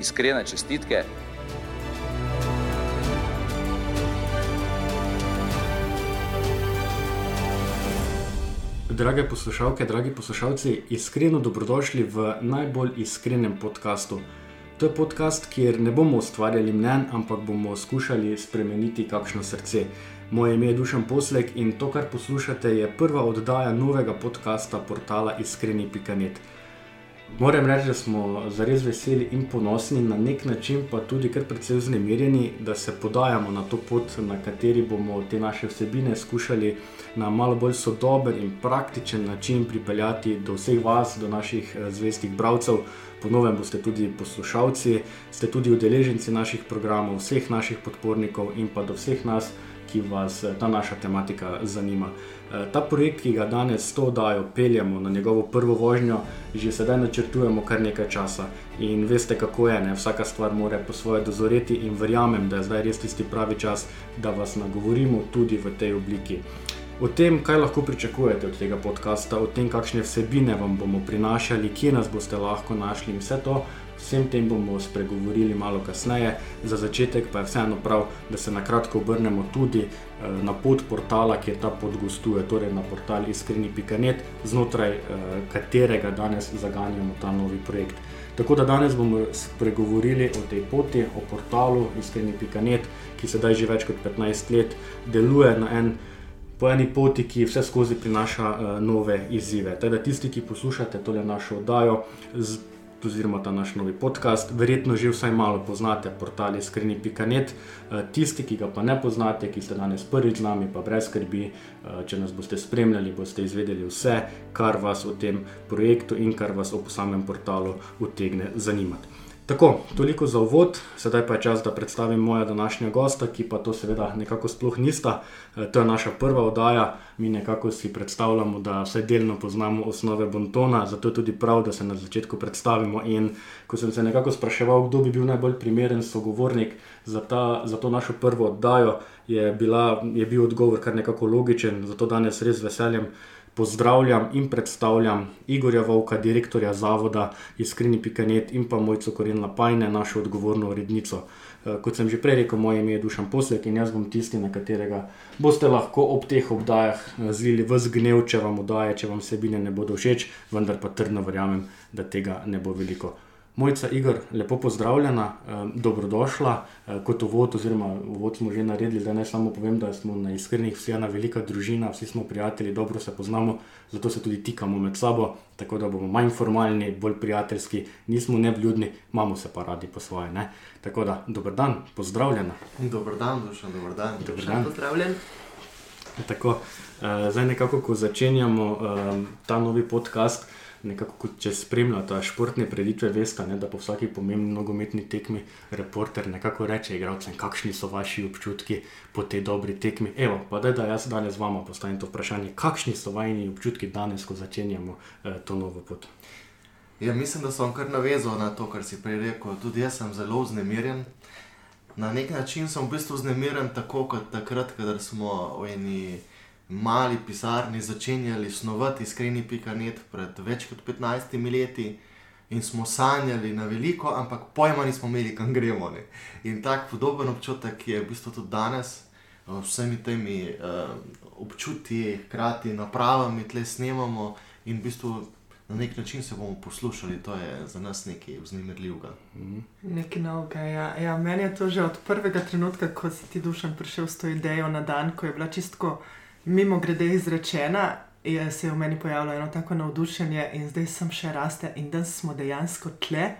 iskrene čestitke. Drage poslušalke, dragi poslušalci, iskreno dobrodošli v najbolj iskrenem podkastu. To je podcast, kjer ne bomo ustvarjali mnen, ampak bomo skušali spremeniti kakšno srce. Moje ime je Dušan Poslek in to, kar poslušate, je prva oddaja novega podcasta portala iskreni.net. Moram reči, da smo zares veseli in ponosni, na nek način pa tudi kar precej vznemirjeni, da se podajamo na to pot, na kateri bomo te naše vsebine skušali na malo bolj sodoben in praktičen način pripeljati do vseh vas, do naših eh, zvestih bralcev. Ponovem boste tudi poslušalci, ste tudi udeleženci naših programov, vseh naših podpornikov in pa do vseh nas, ki vas eh, ta naša tematika zanima. Eh, Ta projekt, ki ga danes s to oddajo peljemo na njegovo prvo vožnjo, že sedaj načrtujemo kar nekaj časa. In veste, kako je, ne? vsaka stvar mora po svoje dozoreti, in verjamem, da je zdaj res tisti pravi čas, da vas nagovorimo tudi v tej obliki. O tem, kaj lahko pričakujete od tega podcasta, o tem, kakšne vsebine vam bomo prinašali, kje nas boste lahko našli in vse to, vsem tem bomo spregovorili malo kasneje. Za začetek pa je vseeno prav, da se na kratko obrnemo tudi eh, na pot portala, kjer ta pot gostuje, torej na portal iskreni.net, znotraj eh, katerega danes zaganjamo ta novi projekt. Tako da danes bomo spregovorili o tej poti, o portalu iskreni.net, ki sedaj že več kot 15 let deluje na en po eni poti, ki vse skozi prinaša uh, nove izzive. Teda tisti, ki poslušate tole našo oddajo, oziroma ta naš novi podcast, verjetno že vsaj malo poznate portal iskreni.net. Uh, tisti, ki ga pa ne poznate, ki ste danes prvič z nami, pa brez skrbi, uh, če nas boste spremljali, boste izvedeli vse, kar vas o tem projektu in kar vas o samem portalu utegne zanimati. Tako, toliko za uvod, sedaj pa je čas, da predstavim moja današnja gosta, ki pa to seveda nekako sploh nista. E, To je naša prva oddaja, mi nekako si predstavljamo, da vsaj delno poznamo osnove Bontona, zato je tudi prav, da se na začetku predstavimo. In ko sem se nekako spraševal, kdo bi bil najbolj primeren sogovornik za, ta, za to našo prvo oddajo, je, bila, je bil odgovor kar nekako logičen, zato danes res veseljem pozdravljam in predstavljam Igorja Vovka, direktorja zavoda Iskreni.net in pa Mojco Koren Lapajne, našo odgovorno urednico. Eh, Kot sem že prej rekel, moje ime je Dušan Poslek in jaz bom tisti, na katerega boste lahko ob teh obdajah eh, zlili v zgnev, če vam odaje, če vam vsebine ne bodo všeč, vendar pa trdno verjamem, da tega ne bo veliko. Mojca Igor, lepo pozdravljena, eh, dobrodošla. Eh, Kot uvod, oziroma uvod smo že naredili, da ne samo povem, da smo na iskrenih vsi ena velika družina, vsi smo prijatelji, dobro se poznamo, zato se tudi tikamo med sabo, tako da bomo manj formalni, bolj prijateljski, nismo nevljudni, imamo se pa radi po svoje. Ne? Tako da, dober dan, pozdravljena. Dober dan, dušan, dober dan. Dober dan. Pozdravljen. Tako, uh, zdaj nekako, ko začenjamo ta novi podcast, nekako, kot če spremljate športne preditve, veste, ne, da po vsaki pomembni nogometni tekmi reporter nekako reče igralcem, kakšni so vaši občutki po tej dobri tekmi. Evo, pa da, da jaz danes vama postavim to vprašanje, kakšni so vajni občutki danes, ko začenjamo uh, to novo pot. Ja, mislim, da sem kar navezal na to, kar si prej rekel. Tudi jaz sem zelo vznemirjen. Na nek način sem v bistvu vznemirjen tako kot takrat, ko smo v eni mali pisarni začenjali snovati iskreni.net pred več kot 15 leti in smo sanjali na veliko, ampak pojma nismo imeli, kam gremo. Ne. In tak podoben občutek je v bistvu tudi danes, eh, vsemi temi uh, občutki, hkrati napravami, tle snemamo in v bistvu na nek način se bomo poslušali, to je za nas nekaj vznemirljivega. Nekaj novega. Ja. Ja, meni je to že od prvega trenutka, ko si ti dušan prišel s to idejo na dan, ko je bila čistko mimo grede izrečena, je, se je v meni pojavilo eno tako navdušenje in zdaj sem še raste in danes smo dejansko tle.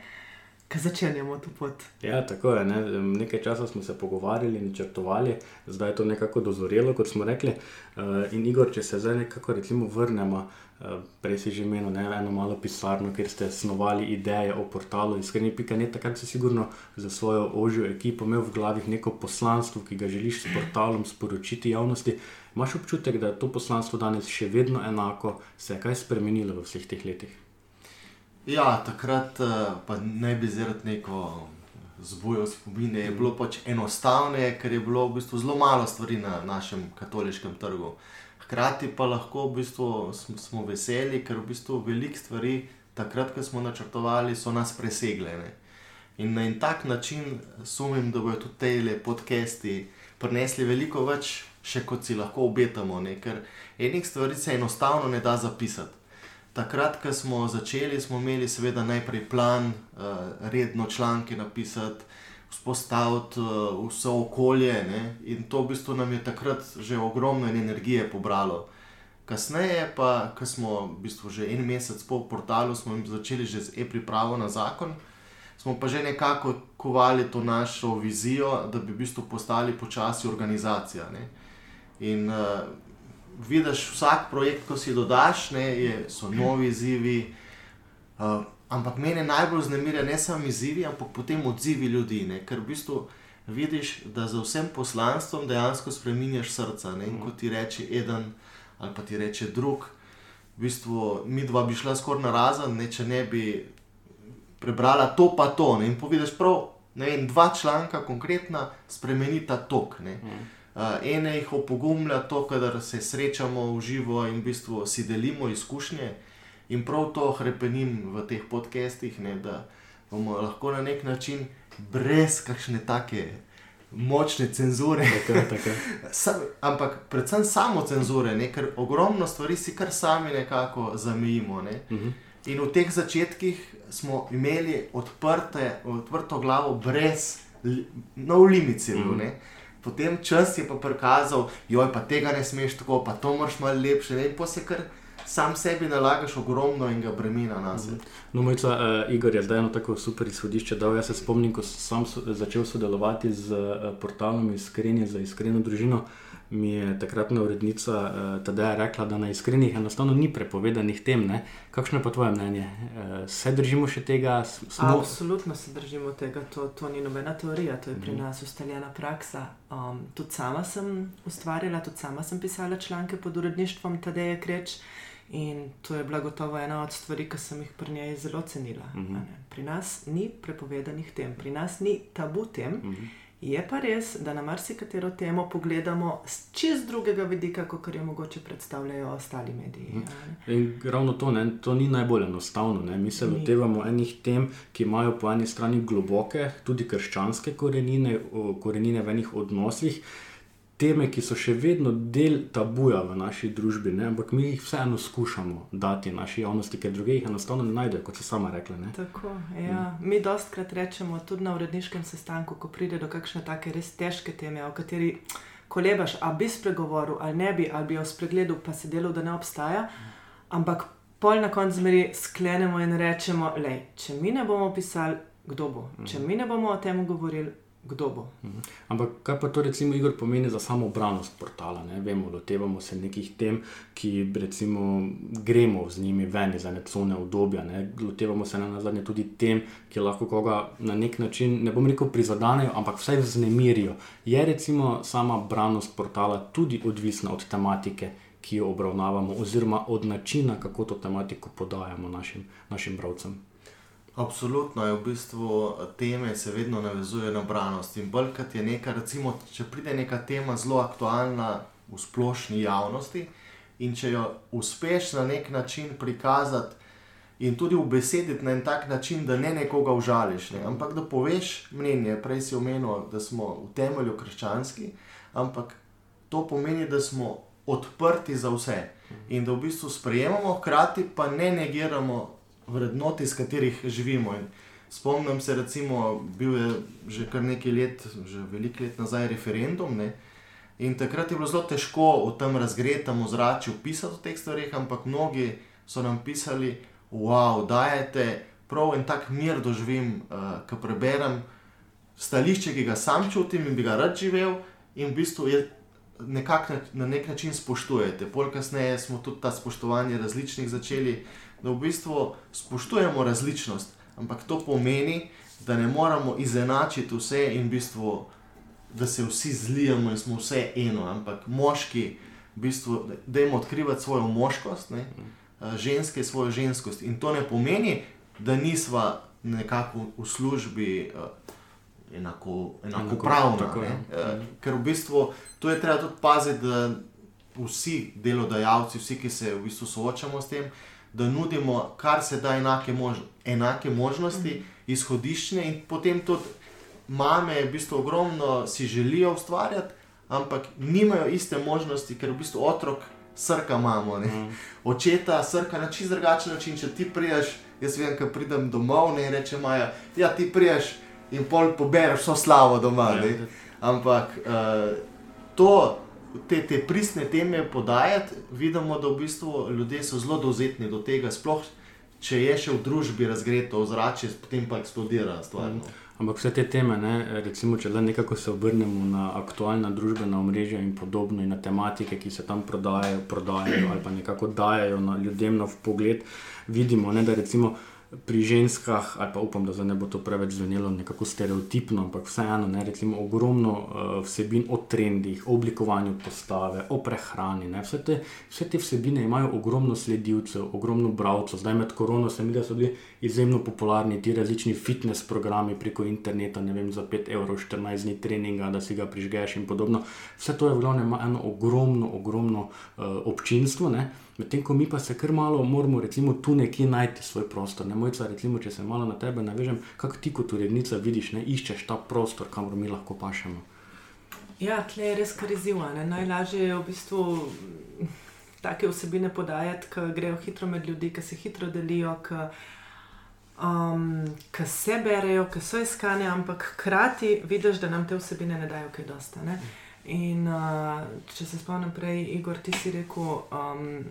Ki začenjamo to pot. Ja, tako je. Ne? Nekaj časa smo se pogovarjali, načrtovali, zdaj je to nekako dozorelo, kot smo rekli. Uh, in Igor, če se zdaj nekako recimo vrnemo, uh, prej si že imel ne, eno malo pisarno, kjer ste snovali ideje o portalu iskreni.net, takrat si sigurno za svojo ožjo ekipo imel v glavi neko poslanstvo, ki ga želiš s portalom sporočiti javnosti. Imaš občutek, da je to poslanstvo danes še vedno enako, se je kaj spremenilo v vseh teh letih? Ja, takrat eh, pa ne bi zaradi neko zbujal spomine. Je bilo pač enostavno, ker je bilo v bistvu zelo malo stvari na našem katoliškem trgu. Hkrati pa lahko v bistvu smo, smo veseli, ker v bistvu veliko stvari, takrat, ko smo načrtovali, so nas presegle. Ne? In na en tak način sumim, da bodo tudi te podcasti prinesli veliko več, še kot si lahko obetamo. Ne? Ker enih stvari se enostavno ne da zapisati. Takrat, ko smo začeli, smo imeli seveda najprej plan, uh, redno članke napisati, vzpostaviti uh, vse okolje. Ne? In to v bistvu nam je takrat že ogromno energije pobralo. Kasneje, pa, ko smo v bistvu že en mesec po portalu, smo začeli že z e-pripravo na zakon, smo pa že nekako kovali to našo vizijo, da bi v bistvu postali počasi organizacija. Ne? In uh, vidiš vsak projekt, ko si dodaš, ne, je, so novi izzivi. Uh, ampak mene najbolj znemirja ne samo izzivi, ampak potem odzivi ljudi. Ne, ker v bistvu vidiš, da za vsem poslanstvom dejansko spremeniš srca. Ne, in ko ti reče en ali pa ti reče drug, v bistvu mi dva bi šla skoraj na razen, ne, če ne bi prebrala to, pa to. Ne, in povedeš prav. Vem, dva članka, konkretna, spremenita tok. Mm. Uh, ene jih opogumlja to, da se srečamo v živo in v bistvu si delimo izkušnje. In prav to hrepenim v teh podcestih, ne, da bomo lahko na nek način brez kakšne take močne cenzure. Tako, tako. Sam, ampak predvsem samo cenzure, ne, ker ogromno stvari si kar sami nekako zamijimo. Ne. Uh -huh. In v teh začetkih smo imeli odprte, odprto glavo, brez no limit. Uh -huh potem čas je pa prikazal, joj, pa tega ne smeš tako, pa to moraš malo lepše. Ne? Pa se kar sam sebi nalagaš ogromno in ga bremena na sebe. No, mojca, uh, Igor je zdaj eno tako super izhodišče. Da, jaz se spomnim, ko sem so, začel sodelovati z uh, portalom Iskrenje za iskreno družino. Mi je takratna urednica uh, Tadeja rekla, da na iskrenih enostavno ni prepovedanih tem. Ne? Kakšno je pa tvoje mnenje? Uh, se držimo še tega? Smo... Absolutno se držimo tega, to, to ni nobena teorija, to je pri mm. nas ustaljena praksa. Um, tudi sama sem ustvarjala, tudi sama sem pisala članke pod uredništvom Tadeja Kreč. In to je bila gotovo ena od stvari, ki sem jih pri njej zelo cenila. Uh mhm. -huh. Pri nas ni prepovedanih tem, pri nas ni tabu tem. Uh mhm. Je pa res, da na marsikatero temo pogledamo z čist drugega vidika, kot jo mogoče predstavljajo ostali mediji. Mhm. In ravno to, ne, to ni najbolj enostavno. Ne. Mi se lotevamo enih tem, ki imajo po eni strani globoke, tudi krščanske korenine, korenine v enih odnosih teme, ki so še vedno del tabuja v naši družbi, ne? ampak mi jih vseeno skušamo dati naši javnosti, ker druge jih enostavno ne najdejo, kot si sama rekla. Ne? Tako, ja. mm. Mi dostkrat rečemo tudi na uredniškem sestanku, ko pride do kakšne take res težke teme, o kateri kolebaš, a bi spregovoril ali ne bi, ali bi jo spregledal, pa se delal, da ne obstaja. Ampak pol na koncu zmeri sklenemo in rečemo, le, če mi ne bomo pisali, kdo bo? Mm. Če mi ne bomo o tem govorili, kdo bo. Mhm. Ampak kaj pa to, recimo, Igor, pomeni za samo obranost portala? Ne? Vemo, lotevamo se nekih tem, ki recimo, gremo z njimi ven iz ene cone obdobja. Ne? Lotevamo se na zadnje tudi tem, ki lahko koga na nek način, ne bom rekel, prizadanejo, ampak vsaj vznemirijo. Je recimo sama obranost portala tudi odvisna od tematike. Ki jo obravnavamo, oziroma od načina, kako to tematiko podajamo našim, našim bralcem. Absolutno je v bistvu teme, se vedno navezuje na branost. In bolj kot je nekaj, recimo, če pride neka tema zelo aktualna v splošni javnosti, in če jo uspeš na nek način prikazati in tudi ubesediti na en tak način, da ne nekoga užališ, ne? ampak da poveš mnenje. Prej si omenil, da smo v temelju krščanski, ampak to pomeni, da smo odprti za vse in da v bistvu sprejemamo, hkrati pa ne negiramo vrednot, iz katerih živimo. In spomnim se, recimo, bil je že kar nekaj let, že veliko let nazaj, referendum. Ne? In takrat je bilo zelo težko v tem razgretem ozračju pisati o teh stvarih, ampak mnogi so nam pisali, wow, dajete prav en tak mir doživim, uh, ko preberem stališče, ki ga sam čutim in bi ga rad živel, in v bistvu je nekak, na nek način spoštujete. Pol kasneje smo tudi ta spoštovanje različnih začeli, da v bistvu spoštujemo različnost, ampak to pomeni, da ne moramo izenačiti vse in v bistvu, da se vsi zlijemo in smo vse eno, ampak moški, v bistvu, da jim odkrivati svojo moškost, ne? ženske svojo ženskost. In to ne pomeni, da nisva nekako v službi. Uh, Enako, enako pravno. Tako, ja. uh, ker v bistvu to je treba tudi paziti, da vsi delodajalci, vsi, ki se v bistvu soočamo s tem, da nudimo kar se da enake, mož enake možnosti, mm. izhodiščne in potem tudi mame, v bistvu ogromno si želijo ustvarjati, ampak nimajo iste možnosti, ker v bistvu otrok srka imamo. Mm. Očeta srka na čist drugačen način, če ti priješ. Jaz vem, ko pridem domov ne, in rečem, da ja, ti priješ in pol pobereš vso slavo doma. Ja, Ampak uh, to, te, te pristne teme podajati, vidimo, da v bistvu ljudje so zelo dovzetni do tega, sploh če je še v družbi razgreto ozračje, potem pa eksplodira stvar. No. Ampak vse te teme, ne, recimo, če le nekako se obrnemo na aktualna družbena omrežja in podobno, in na tematike, ki se tam prodajajo, prodajajo ali pa nekako dajo ljudem na pogled, vidimo, ne, da recimo pri ženskah, ali pa upam, da ne bo to preveč zvenelo nekako stereotipno, ampak vseeno, ne recimo ogromno uh, vsebin o trendih, o oblikovanju postave, o prehrani. Vse te, vse te vsebine imajo ogromno sledilcev, ogromno bralcev. Zdaj med korono se mi da so bili izjemno popularni ti različni fitness programi preko interneta, ne vem, za 5 evrov, 14 dni treninga, da si ga prižgeš in podobno. Vse to je v glavnem eno ogromno, ogromno uh, občinstvo. Ne? Medtem ko mi pa se kar malo moramo, recimo, tu nekje najti svoj prostor. Ne mojca, recimo, če se malo na tebe navežem, kako ti kot urednica vidiš, ne iščeš ta prostor, kamor mi lahko pašemo. Ja, tle je res kar izziva. Najlažje je v bistvu take vsebine podajati, ki grejo hitro med ljudi, ki se hitro delijo, ki um, se berejo, ki so iskane, ampak hkrati vidiš, da nam te vsebine ne dajo kaj dosta. Ne? In uh, če se spomnim prej, Igor, ti si rekel, um,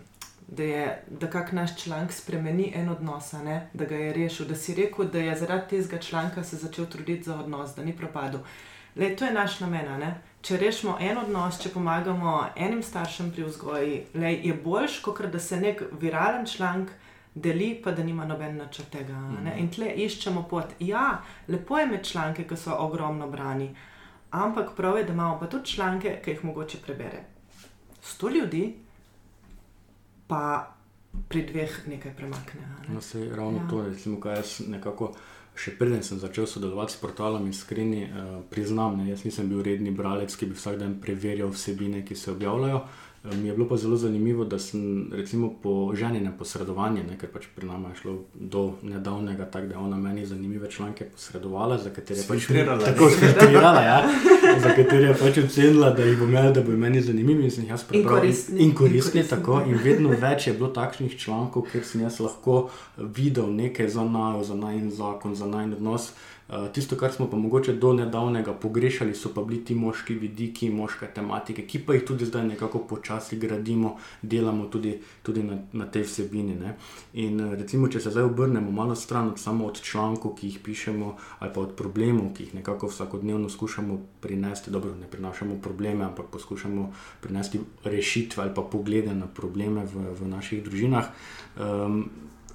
da je da kak naš članek spremeni en odnos, ne? da ga je rešil, da si rekel, da je zaradi tega članka se začel truditi za odnos, da ni propadel. Le, to je naš namen. Ne? Če rešimo en odnos, če pomagamo enim staršem pri vzgoji, le, je boljš, kot da se nek viralen članek deli, pa da nima noben načrt tega. Mm. In tle iščemo pot. Ja, lepo je imeti članke, ki so ogromno brani, ampak prav je, da imamo pa tudi članke, ki jih mogoče prebere. Sto ljudi, pa pri dveh nekaj premakne. Ne? No, se, ravno ja. to je, recimo, kaj jaz nekako. Še preden sem začel sodelovati s portalom Iskreni, eh, priznam, ne, jaz nisem bil redni bralec, ki bi vsak dan preverjal vsebine, ki se objavljajo. Mi je bilo pa zelo zanimivo, da sem recimo po ženine posredovanje, ne, ker pač pri nama je šlo do nedavnega, tako da je ona meni zanimive članke posredovala, za katere je pač tako skrbela, ja, za katere je pač ocenila, da jih bo imela, da bo meni zanimivi in sem jih jaz prebral. In koristni. In koristni, tako. In vedno več je bilo takšnih člankov, kjer sem jaz lahko videl nekaj za najo, za najn zakon, za najn odnos. Eh, tisto, kar smo pa mogoče do nedavnega pogrešali, so pa bili ti moški vidiki, moške tematike, ki pa jih tudi zdaj nekako počasi gradimo, delamo tudi, tudi na, na tej vsebini. Ne. In eh, recimo, če se zdaj obrnemo malo stran od samo od člankov, ki jih pišemo, ali pa od problemov, ki jih nekako vsakodnevno skušamo prinesti, dobro, ne prinašamo probleme, ampak poskušamo prinesti rešitve ali pa poglede na probleme v, v naših družinah. Um,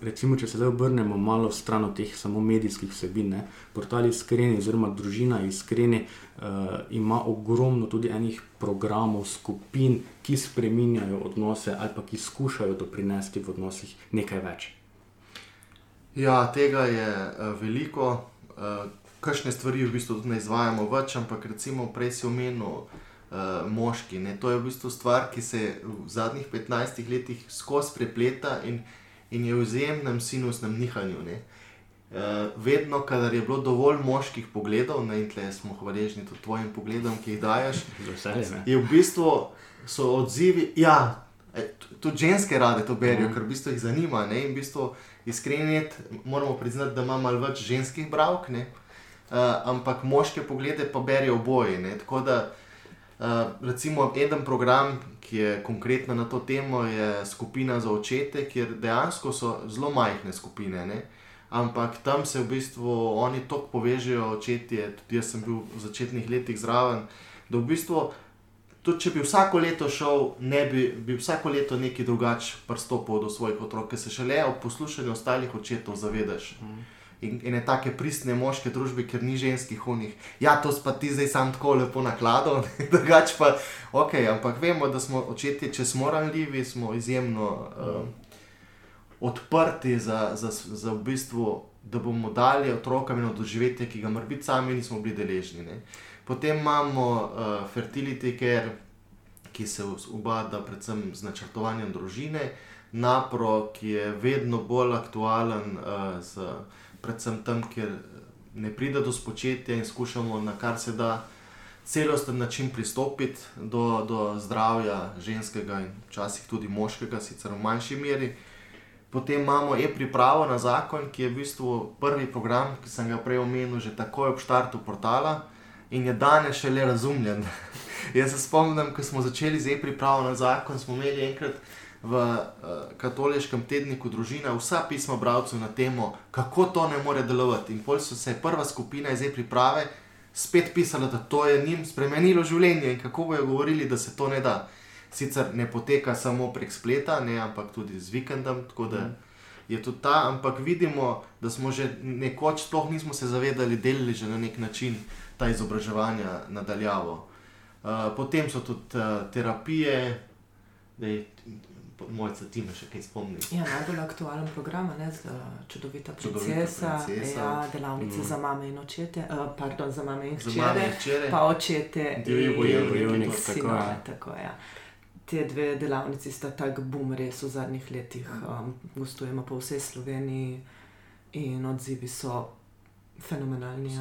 recimo, če se zdaj obrnemo malo stran od teh samo medijskih vsebin, ne, portal Iskreni, oziroma družina Iskreni, uh, ima ogromno tudi enih programov, skupin, ki spreminjajo odnose ali pa ki skušajo doprinesti v odnosih nekaj več. Ja, tega je uh, veliko. Uh, Kakšne stvari v bistvu ne izvajamo več, ampak recimo prej si omenil uh, moški. Ne? To je v bistvu stvar, ki se v zadnjih 15 letih skozi prepleta in uh, in je v izjemnem sinusnem nihanju. Uh, vedno, kadar je bilo dovolj moških pogledov, ne, in tle smo hvaležni tudi tvojim pogledom, ki jih dajes, je v bistvu so odzivi. Ja, e, tudi ženske rade to berijo, mm. ker v bistvu jih zanima. Ne, in v bistvu iskreni, moramo priznati, da ima malo več ženskih bravk, ne, uh, ampak moške poglede pa berijo oboje. Tako da, uh, recimo, en program, ki je konkretna na to temo, je skupina za očete, kjer dejansko so zelo majhne skupine. Ne? ampak tam se v bistvu oni tako povežejo, očetje, tudi jaz sem bil v začetnih letih zraven, da v bistvu. Tudi če bi vsako leto šel, ne bi, bi vsako leto nekaj drugače pristopil do svojih otrok, ker se šele ob poslušanju ostalih očetov zavedaš. Mm. In, je take pristne moške družbe, ker ni ženskih unih. Ja, to pa ti zdaj sam tako lepo nakladal, drugače pa ok, ampak vemo, da smo očetje, če smo ranljivi, smo izjemno um, odprti za, za, za v bistvu, da bomo dali otrokom eno doživetje, ki ga morda sami nismo bili deležni. Ne. Potem imamo uh, fertility care, ki se ubada predvsem z načrtovanjem družine, napro, ki je vedno bolj aktualen, uh, z, predvsem tam, kjer ne pride do spočetja in skušamo na kar se da celosten način pristopiti do, do zdravja ženskega in včasih tudi moškega, sicer v manjši meri. Potem imamo e-pripravo na zakon, ki je v bistvu prvi program, ki sem ga prej omenil, že takoj ob štartu portala in je danes še le razumljen. Jaz se spomnim, ko smo začeli z e-pripravo na zakon, smo imeli enkrat v uh, katoliškem tedniku družina vsa pisma bralcev na temo, kako to ne more delovati. In pol so se prva skupina iz e-priprave spet pisala, da to je njim spremenilo življenje in kako bojo govorili, da se to ne da sicer ne poteka samo prek spleta, ne, ampak tudi z vikendom. Tako da mm. je tudi ta, ampak vidimo, da smo že nekoč, sploh nismo se zavedali, delili že na nek način ta izobraževanja nadaljavo. Uh, potem so tudi uh, terapije, da je moj se time še kaj spomni. Ja, najbolj aktualen program je čudovita princesa, princesa. Ja, delavnice mm. za mame in očete, uh, pardon, za mame in hčere, pa očete, divji bojevniki, tako, tako je. Ja te dve delavnici sta tako bum, res v zadnjih letih. Um, gostujemo po vsej Sloveniji in odzivi so fenomenalni.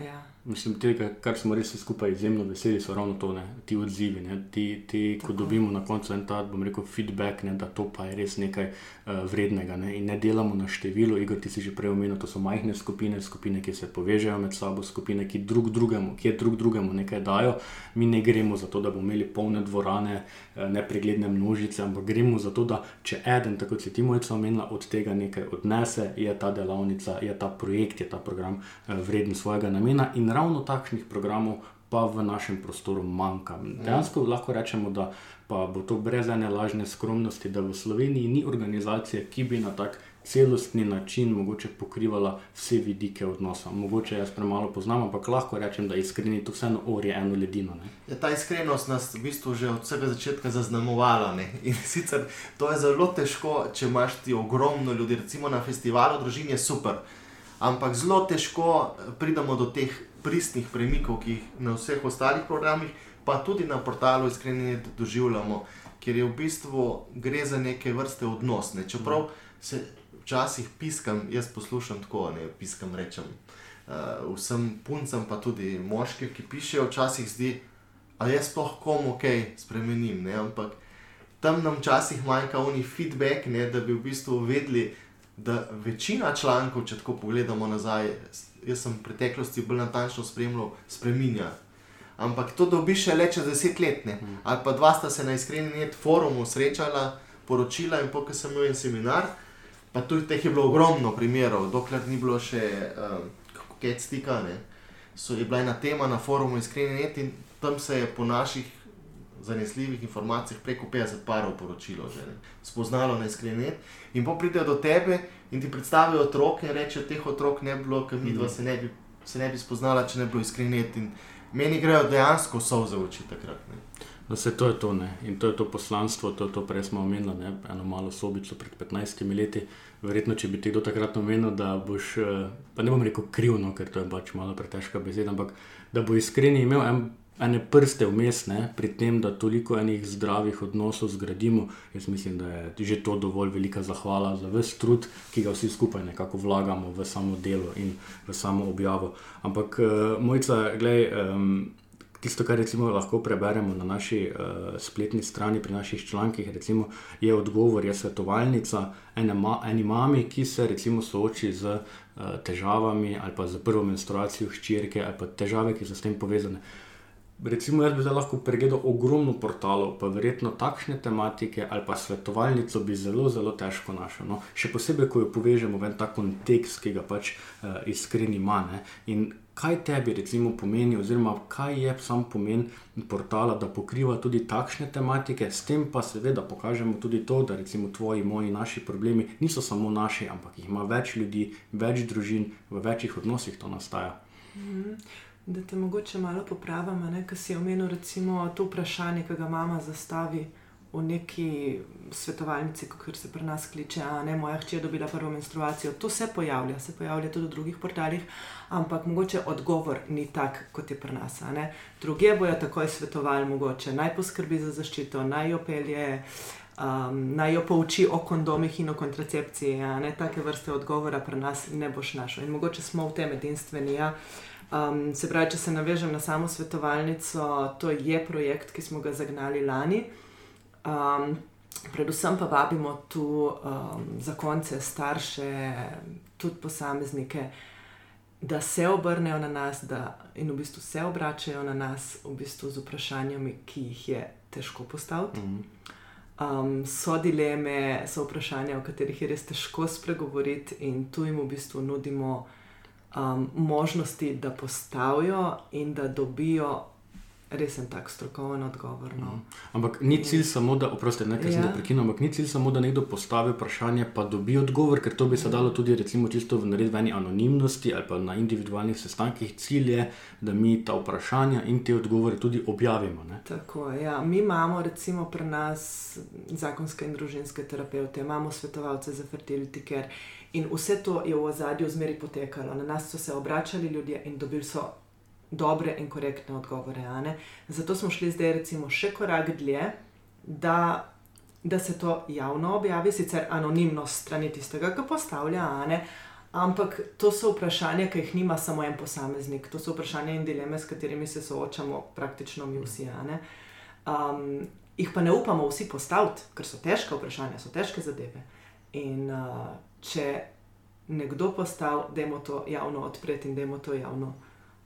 Ja. Mislim, tega, kar smo res skupaj izjemno veseli, so ravno to, ne, ti odzivi. Ne, ti, ti, ko dobimo na koncu en ta, bom rekel, feedback, ne, da to pa je res nekaj uh, vrednega. Ne, in ne delamo na število, Igor, ti si že prej omenil, to so majhne skupine, skupine, ki se povežejo med sabo, skupine, ki drug drugemu, ki drug drugemu nekaj dajo. Mi ne gremo za to, da bomo imeli polne dvorane, uh, nepregledne množice, ampak gremo za to, da če eden, tako kot ti mojca omenila, od tega nekaj odnese, je ta delavnica, je ta projekt, je ta program uh, vreden svojega namena ravno takšnih programov pa v našem prostoru manjka. Dejansko lahko rečemo, da pa bo to brez ene lažne skromnosti, da v Sloveniji ni organizacije, ki bi na tak celostni način mogoče pokrivala vse vidike odnosa. Mogoče jaz premalo poznam, ampak lahko rečem, da iskreni to vseeno orje eno ledino. Ja, ta iskrenost nas v bistvu že od vsega začetka zaznamovala. Ne? In sicer to je zelo težko, če imaš ti ogromno ljudi, recimo na festivalu družine je super. Ampak zelo težko pridemo do teh pristnih premikov, ki jih na vseh ostalih programih, pa tudi na portalu iskreni doživljamo, ker je v bistvu gre za neke vrste odnos. Ne? Čeprav se včasih piskam, jaz poslušam tako, ne piskam rečem. Uh, vsem puncem, pa tudi moškim, ki pišejo, včasih zdi, da jaz sploh komu kaj spremenim. Ne? Ampak tam nam včasih manjka oni feedback, ne? da bi v bistvu vedeli, da večina člankov, če tako pogledamo nazaj, jaz sem v preteklosti bolj natančno spremljal, spremenja. Ampak to dobiš le čez deset let, mm. ali pa dva sta se na iskreni net forumu srečala, poročila in pokaj sem imel en seminar. Pa tudi teh je bilo ogromno primerov, dokler ni bilo še um, kaj stika. Ne. So je bila ena tema na forumu iskreni net in tam se je po naših zanesljivih informacijah preko 50 parov poročilo, že ne. spoznalo na iskreni net. In pa pridejo do tebe in ti predstavijo otroke in rečejo, teh otrok ne bi bilo, ker mi dva mhm. se ne bi, se ne bi spoznala, če ne bi bilo iskrenet. In meni grejo dejansko solze v oči takrat. Ne. No, se to je to, ne. in to je to poslanstvo, to je to, prej smo omenili, ne? eno malo sobico pred 15 leti. Verjetno, če bi ti kdo takrat omenil, da boš, eh, pa ne bom rekel krivno, ker to je pač malo pretežka beseda, ampak da bo iskreni imel en ene prste vmes, ne, pri tem, da toliko enih zdravih odnosov zgradimo. Jaz mislim, da je že to dovolj velika zahvala za vse trud, ki ga vsi skupaj nekako vlagamo v samo delo in v samo objavo. Ampak, uh, mojca, gledaj. Um, Tisto, kar recimo, lahko preberemo na naši uh, spletni strani, pri naših člankih, recimo, je odgovor, je svetovalnica ene, ma, eni mami, ki se recimo, sooči z uh, težavami ali pa z prvo menstruacijo hčerke ali pa težave, ki so s tem povezane. Uh, recimo, jaz bi zdaj lahko pregledal ogromno portalov, pa verjetno takšne tematike ali pa svetovalnico bi zelo, zelo težko našel. No? Še posebej, ko jo povežemo v en ta kontekst, ki ga pač uh, iskreni ima. Ne? In kaj tebi recimo pomeni, oziroma kaj je sam pomen portala, da pokriva tudi takšne tematike, s tem pa seveda pokažemo tudi to, da recimo tvoji, moji, naši problemi niso samo naši, ampak jih ima več ljudi, več družin, v večjih odnosih to nastaja. Mhm. Da te mogoče malo popravim, ker si omenil recimo to vprašanje, ki ga mama zastavi v neki svetovalnici, kot se pri nas kliče, a ne moja hči je dobila prvo menstruacijo. To se pojavlja, se pojavlja tudi v drugih portalih, ampak mogoče odgovor ni tak, kot je pri nas. Druge bojo takoj svetovali, mogoče naj poskrbi za zaščito, naj jo pelje. Um, naj jo pouči o kondomih in o kontracepciji, ne take vrste odgovora, pri nas ne boš našel. In mogoče smo v tem edinstveni. Ja. Um, se pravi, če se navežem na samo svetovalnico, to je projekt, ki smo ga zagnali lani. Um, predvsem pa vabimo tu um, zakonce, starše, tudi posameznike, da se obrnejo na nas da, in v bistvu se obračajo na nas v bistvu z vprašanji, ki jih je težko postaviti. Mm -hmm. um, so dileme, so vprašanja, o katerih je res težko spregovoriti, in tu jim v bistvu nudimo um, možnosti, da postavijo in da dobijo res en tak strokoven odgovor. No. Mm. Ampak ni cilj samo, da, oprosti, nekaj ja. prekinem, ampak ni cilj samo, da nekdo postavi vprašanje, pa dobi odgovor, ker to bi se ja. dalo tudi, recimo, čisto v naredbeni anonimnosti ali pa na individualnih sestankih. Cilj je, da mi ta vprašanja in te odgovore tudi objavimo. Ne? Tako. Ja. Mi imamo, recimo, pri nas zakonske in družinske terapeute, imamo svetovalce za fertility care. In vse to je v ozadju zmeri potekalo. Na nas so se obračali ljudje in dobili so dobre in korektne odgovore. Zato smo šli zdaj, recimo, še korak dlje, da, da se to javno objavi, sicer anonimno strani tistega, ki postavlja, ampak to so vprašanja, ki jih nima samo en posameznik, to so vprašanja in dileme, s katerimi se soočamo praktično mi vsi. Um, jih pa ne upamo vsi postaviti, ker so težke vprašanja, so težke zadeve. In uh, če nekdo postavi, da je to javno odpreti in da je to javno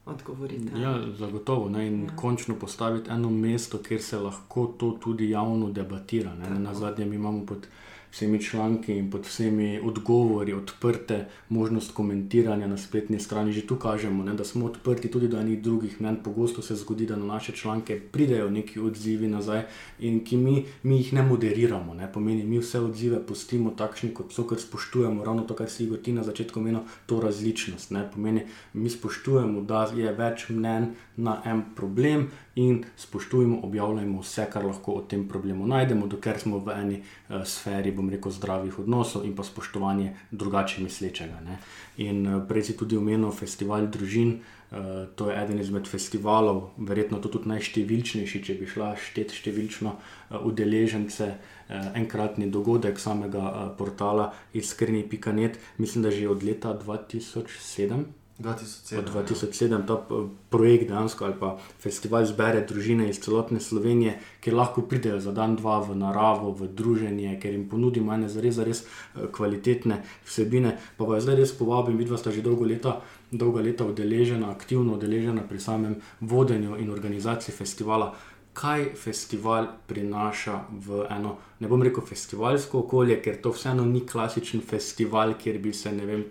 odgovoriti. Ja, zagotovo. Ne, in ja. končno postaviti eno mesto, kjer se lahko to tudi javno debatira. Na zadnje imamo pod vsemi članki in pod vsemi odgovori odprte možnost komentiranja na spletni strani. Že tu kažemo, ne, da smo odprti tudi do enih drugih mnen. Pogosto se zgodi, da na naše članke pridejo neki odzivi nazaj in ki mi, mi jih ne moderiramo. Ne. Pomeni, mi vse odzive pustimo takšni, kot so, ker spoštujemo ravno to, kar si Igor ti na začetku omenil, to različnost. Ne. Pomeni, mi spoštujemo, da je več mnen na en problem in spoštujemo, objavljamo vse, kar lahko o tem problemu najdemo, dokler smo v eni uh, sferi, bom rekel, zdravih odnosov in pa spoštovanje drugače mislečega. Ne. In uh, prej si tudi omenil festival družin. Uh, to je eden izmed festivalov, verjetno tudi najštevilčnejši, če bi šla šteti številčno uh, udeležence, uh, enkratni dogodek samega portala iskreni.net, mislim, da že od leta 2007. 2007, od 2007 ja. ta eh, projekt dejansko ali pa festival zbere družine iz celotne Slovenije, ki lahko pridejo za dan, dva v naravo, v druženje, ker jim ponudimo ene zares, zares eh, kvalitetne vsebine. Pa pa zdaj res povabim, vidva sta že dolgo leta, dolga leta udeležena, aktivno udeležena pri samem vodenju in organizaciji festivala kaj festival prinaša v eno, ne bom rekel, festivalsko okolje, ker to vseeno ni klasičen festival, kjer bi se, ne vem,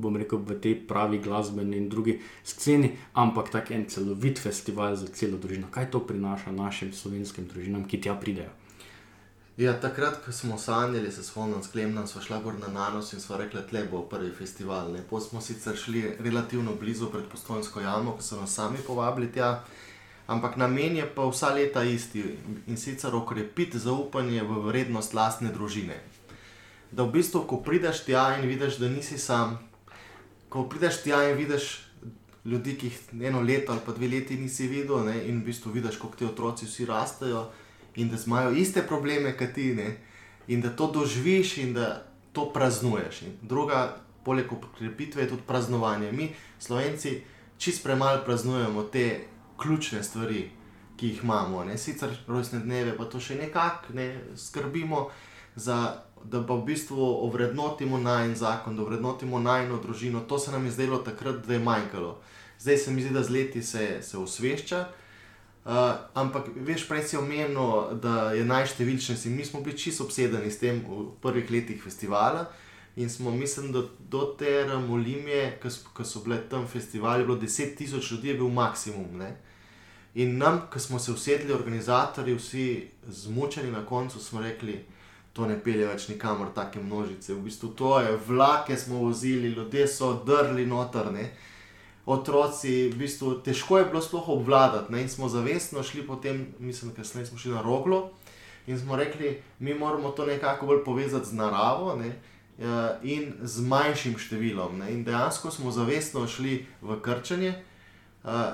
bom rekel, v tej pravi glasbeni in drugi sceni, ampak tak en celovit festival za celo družino. Kaj to prinaša našim slovenskim družinam, ki tja pridejo? Ja, takrat, ko smo sanjali, se spomnim, sklepno smo šli gor na Nanos in smo rekli, da bo prvi festival. Potem smo sicer šli relativno blizu pred Postojnsko jamo, ko so nas sami povabili tja ampak namen je pa vsa leta isti in sicer okrepiti zaupanje v vrednost lastne družine. Da v bistvu, ko prideš tja in vidiš, da nisi sam, ko prideš tja in vidiš ljudi, ki jih eno leto ali pa dve leti nisi videl, ne, in v bistvu vidiš, kako ti otroci vsi rastejo in da imajo iste probleme kot ti, ne, in da to doživiš in da to praznuješ. In druga, poleg okrepitve, je tudi praznovanje. Mi, slovenci, čist premalo praznujemo te ključne stvari, ki jih imamo. Ne? Sicer rojstne dneve, pa to še nekako ne skrbimo, za, da pa v bistvu ovrednotimo najn zakon, da ovrednotimo najno družino. To se nam je zdelo takrat, da je manjkalo. Zdaj se mi zdi, da z leti se, se osvešča. Uh, ampak, veš, prej si omenil, da je najštevilčnejši. Mi smo bili čisto obsedeni s tem v prvih letih festivala in smo, mislim, da do te Ramolimije, ki so bile tam festivali, bilo 10 tisoč ljudi, je bil maksimum. Ne? In nam, ki smo se usedli, organizatori, vsi zmučeni na koncu, smo rekli, to ne pelje več nikamor, take množice. V bistvu to je vlake smo vozili, ljudje so drli notrne. Otroci, v bistvu težko je bilo sploh obvladati. Ne? In smo zavestno šli potem, mislim, da smo šli na roglo in smo rekli, mi moramo to nekako bolj povezati z naravo ne? in z manjšim številom. Ne? In dejansko smo zavestno šli v krčenje. Uh,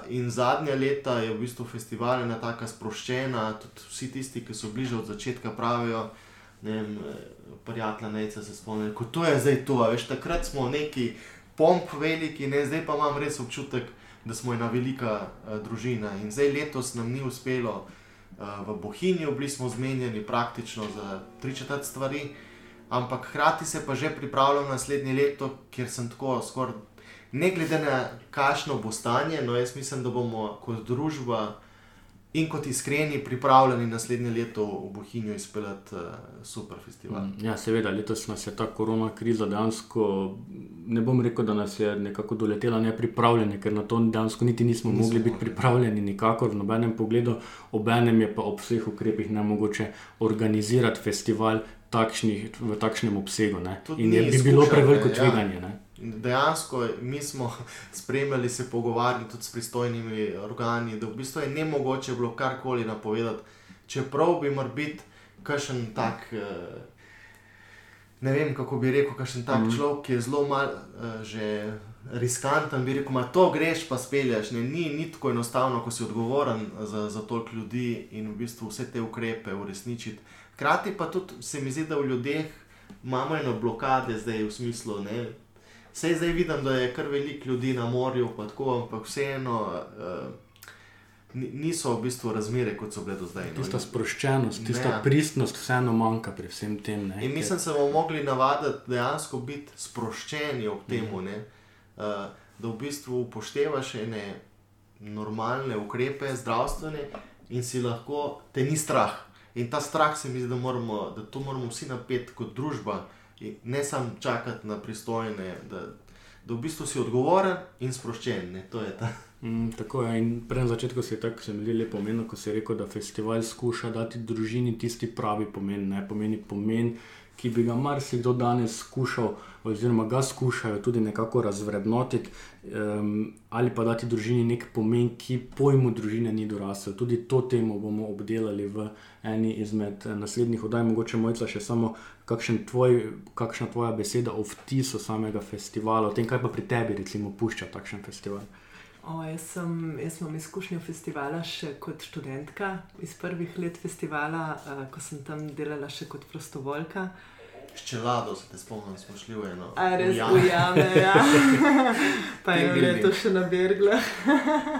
in zadnja leta je v bistvu festival ena tako sproščena, tudi vsi tisti, ki so bliže od začetka, pravijo, ne vem, prijatelja Neca se spomnijo, kot to je zdaj to. Veš, takrat smo neki pomp veliki, ne, zdaj pa imam res občutek, da smo ena velika uh, družina. In zdaj letos nam ni uspelo uh, v Bohinju, bili smo zmenjeni praktično za tri četrt stvari, ampak hkrati se pa že pripravljam naslednje leto, kjer sem tako skoraj ne glede na kakšno bo stanje, no jaz mislim, da bomo kot družba in kot iskreni pripravljeni naslednje leto v Bohinju izpeljati uh, super festival. Mm, ja, seveda, letos nas je ta korona kriza dejansko, ne bom rekel, da nas je nekako doletela nepripravljeni, ker na to dejansko niti nismo, nismo mogli biti pripravljeni nikakor v nobenem pogledu, obenem je pa ob vseh ukrepih ne mogoče organizirati festival. Takšnih, v takšnem obsegu. In je bi bilo preveliko tveganje. Ja dejansko mi smo spremljali, se pogovarjali tudi s pristojnimi organi, da v bistvu je ne mogoče bilo karkoli napovedati, čeprav bi moral biti kakšen tak. Eh, ne vem, kako bi rekel, kakšen tak mm človek, ki je zelo mal, uh, že riskanten, bi rekel, da to greš, pa spelješ. Ne, ni, ni tako enostavno, ko si odgovoren za, za toliko ljudi in v bistvu vse te ukrepe uresničiti. Hkrati pa tudi se mi zdi, da v ljudeh imamo eno blokade, zdaj v smislu, ne, Sej zdaj vidim, da je kar veliko ljudi na morju, pa tako, ampak vseeno uh, niso v bistvu razmere, kot so bile do zdaj. No. Tista sproščenost, tista ne. pristnost, vseeno manjka pri vsem tem. Ne, In mislim, da se bomo mogli navaditi dejansko biti sproščeni ob tem, mm. uh, da v bistvu upoštevaš ene normalne ukrepe, zdravstvene in si lahko te ni strah. In ta strah se mi zdi, da, moramo, da to moramo vsi napeti kot družba ne samo čakati na pristojne, da, da v bistvu si odgovoren in sproščen. Ne, mm, tako je. In prej na začetku se je tako, se mi lepo pomenilo, ko je rekel, da festival skuša dati družini tisti pravi pomen, ne pomeni pomen ki bi ga marsikdo danes skušal, oziroma ga skušajo tudi nekako razvrednotiti, um, ali pa dati družini nek pomen, ki pojmu družine ni dorasel. Tudi to temo bomo obdelali v eni izmed eh, naslednjih oddaj, mogoče mojca še samo. Tvoj, kakšna tvoja beseda o vtisu samega festivala, o tem, kaj pa pri tebi, recimo, pušča takšen festival? O, jaz, sem, jaz imam izkušnjo festivala še kot študentka iz prvih let festivala, uh, ko sem tam delala še kot prostovoljka. Ščelado se te spomnim, smo šli v eno. A res ujame, ja. pa je bilo to še na Bergla.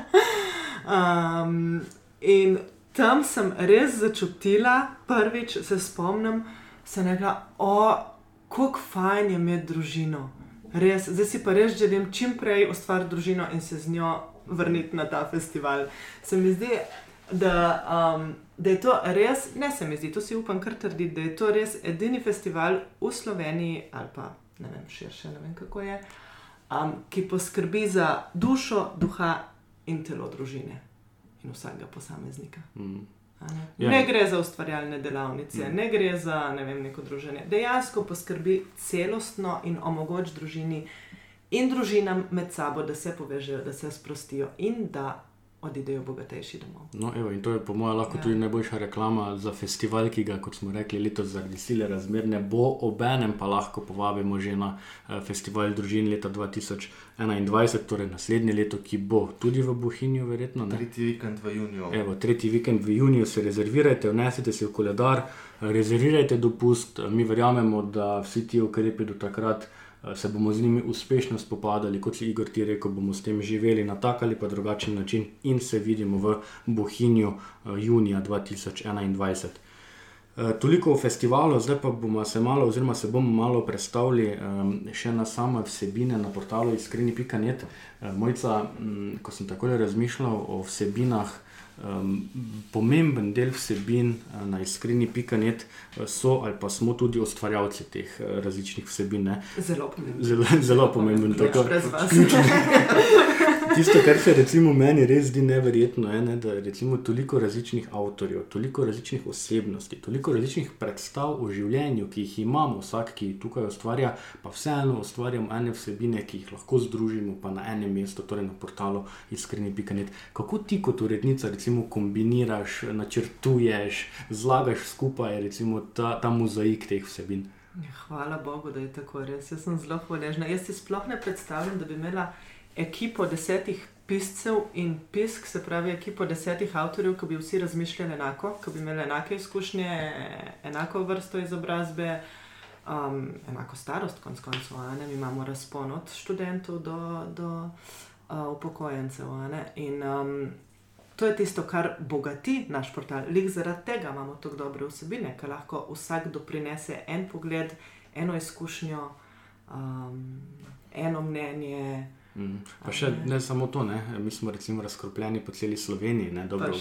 um, in tam sem res začutila, prvič se spomnim, se nekaj, o, kako fajn je imeti družino. Res, zdaj si pa res želim čim prej ustvariti družino in se z njo vrniti na ta festival. Se mi zdi, da, um, da je to res, ne se mi zdi, to si upam kar trditi, da je to res edini festival v Sloveniji ali pa ne vem, širše, ne vem kako je, um, ki poskrbi za dušo, duha in telo družine in vsakega posameznika. Mm. Ne? Ja. ne gre za ustvarjalne delavnice, mm. ne gre za ne vem, neko druženje. Dejansko poskrbi celostno in omogoča družini in družinam med sabo, da se povežejo, da se sprostijo in da odidejo bogatejši domov. No, evo, in to je, po mojem, lahko ja. tudi najboljša reklama za festival, ki ga, kot smo rekli, letos zaradi sile razmer ne bo, obenem pa lahko povabimo že na uh, festival družin leta 2021, torej naslednje leto, ki bo tudi v Bohinju, verjetno. Ne? Tretji vikend v juniju. Evo, tretji vikend v juniju se rezervirajte, vnesite si v koledar, rezervirajte dopust. Mi verjamemo, da vsi ti ukrepi do takrat. Eh, se bomo z njimi uspešno spopadali, kot si Igor ti rekel, bomo s tem živeli na tak ali pa drugačen način in se vidimo v Bohinju eh, junija 2021. Eh, toliko o festivalu, zdaj pa bomo se malo, oziroma se bomo malo predstavili um, še na same vsebine na portalu iskreni.net. Mojca, um, ko sem tako razmišljal o vsebinah, Um, pomemben del vsebin uh, na iskreni.net uh, so ali pa smo tudi ustvarjalci teh uh, različnih vsebin. Ne. Zelo pomemben. Zelo, zelo pomemben. Tako, vas. Tisto, kar se recimo meni res zdi neverjetno, je, ne, da je toliko različnih avtorjev, toliko različnih osebnosti, toliko različnih predstav o življenju, ki jih imamo, vsak, ki tukaj ustvarja, pa vseeno ustvarjamo ene vsebine, ki jih lahko združimo na enem mestu, torej na portalu iskreni.net. Kako ti kot urednica recimo kombiniraš, načrtuješ, zlagaš skupaj recimo, ta, ta mozaik teh vsebin? Hvala Bogu, da je tako res. Jaz sem zelo hvaležna. Jaz si sploh ne predstavljam, da bi imela ekipo desetih piscev in pisk, se pravi ekipo desetih avtorjev, ki bi vsi razmišljali enako, ki bi imeli enake izkušnje, enako vrsto izobrazbe, um, enako starost, konc koncev. Mi imamo razpon od študentov do, do uh, upokojencev. In um, to je tisto, kar bogati naš portal. Lik zaradi tega imamo tako dobre vsebine, ker lahko vsak doprinese en pogled, eno izkušnjo, um, eno mnenje. Mm. Pa še ne samo to, ne? mi smo recimo razkropljeni po celi Sloveniji. Ne? Dobro,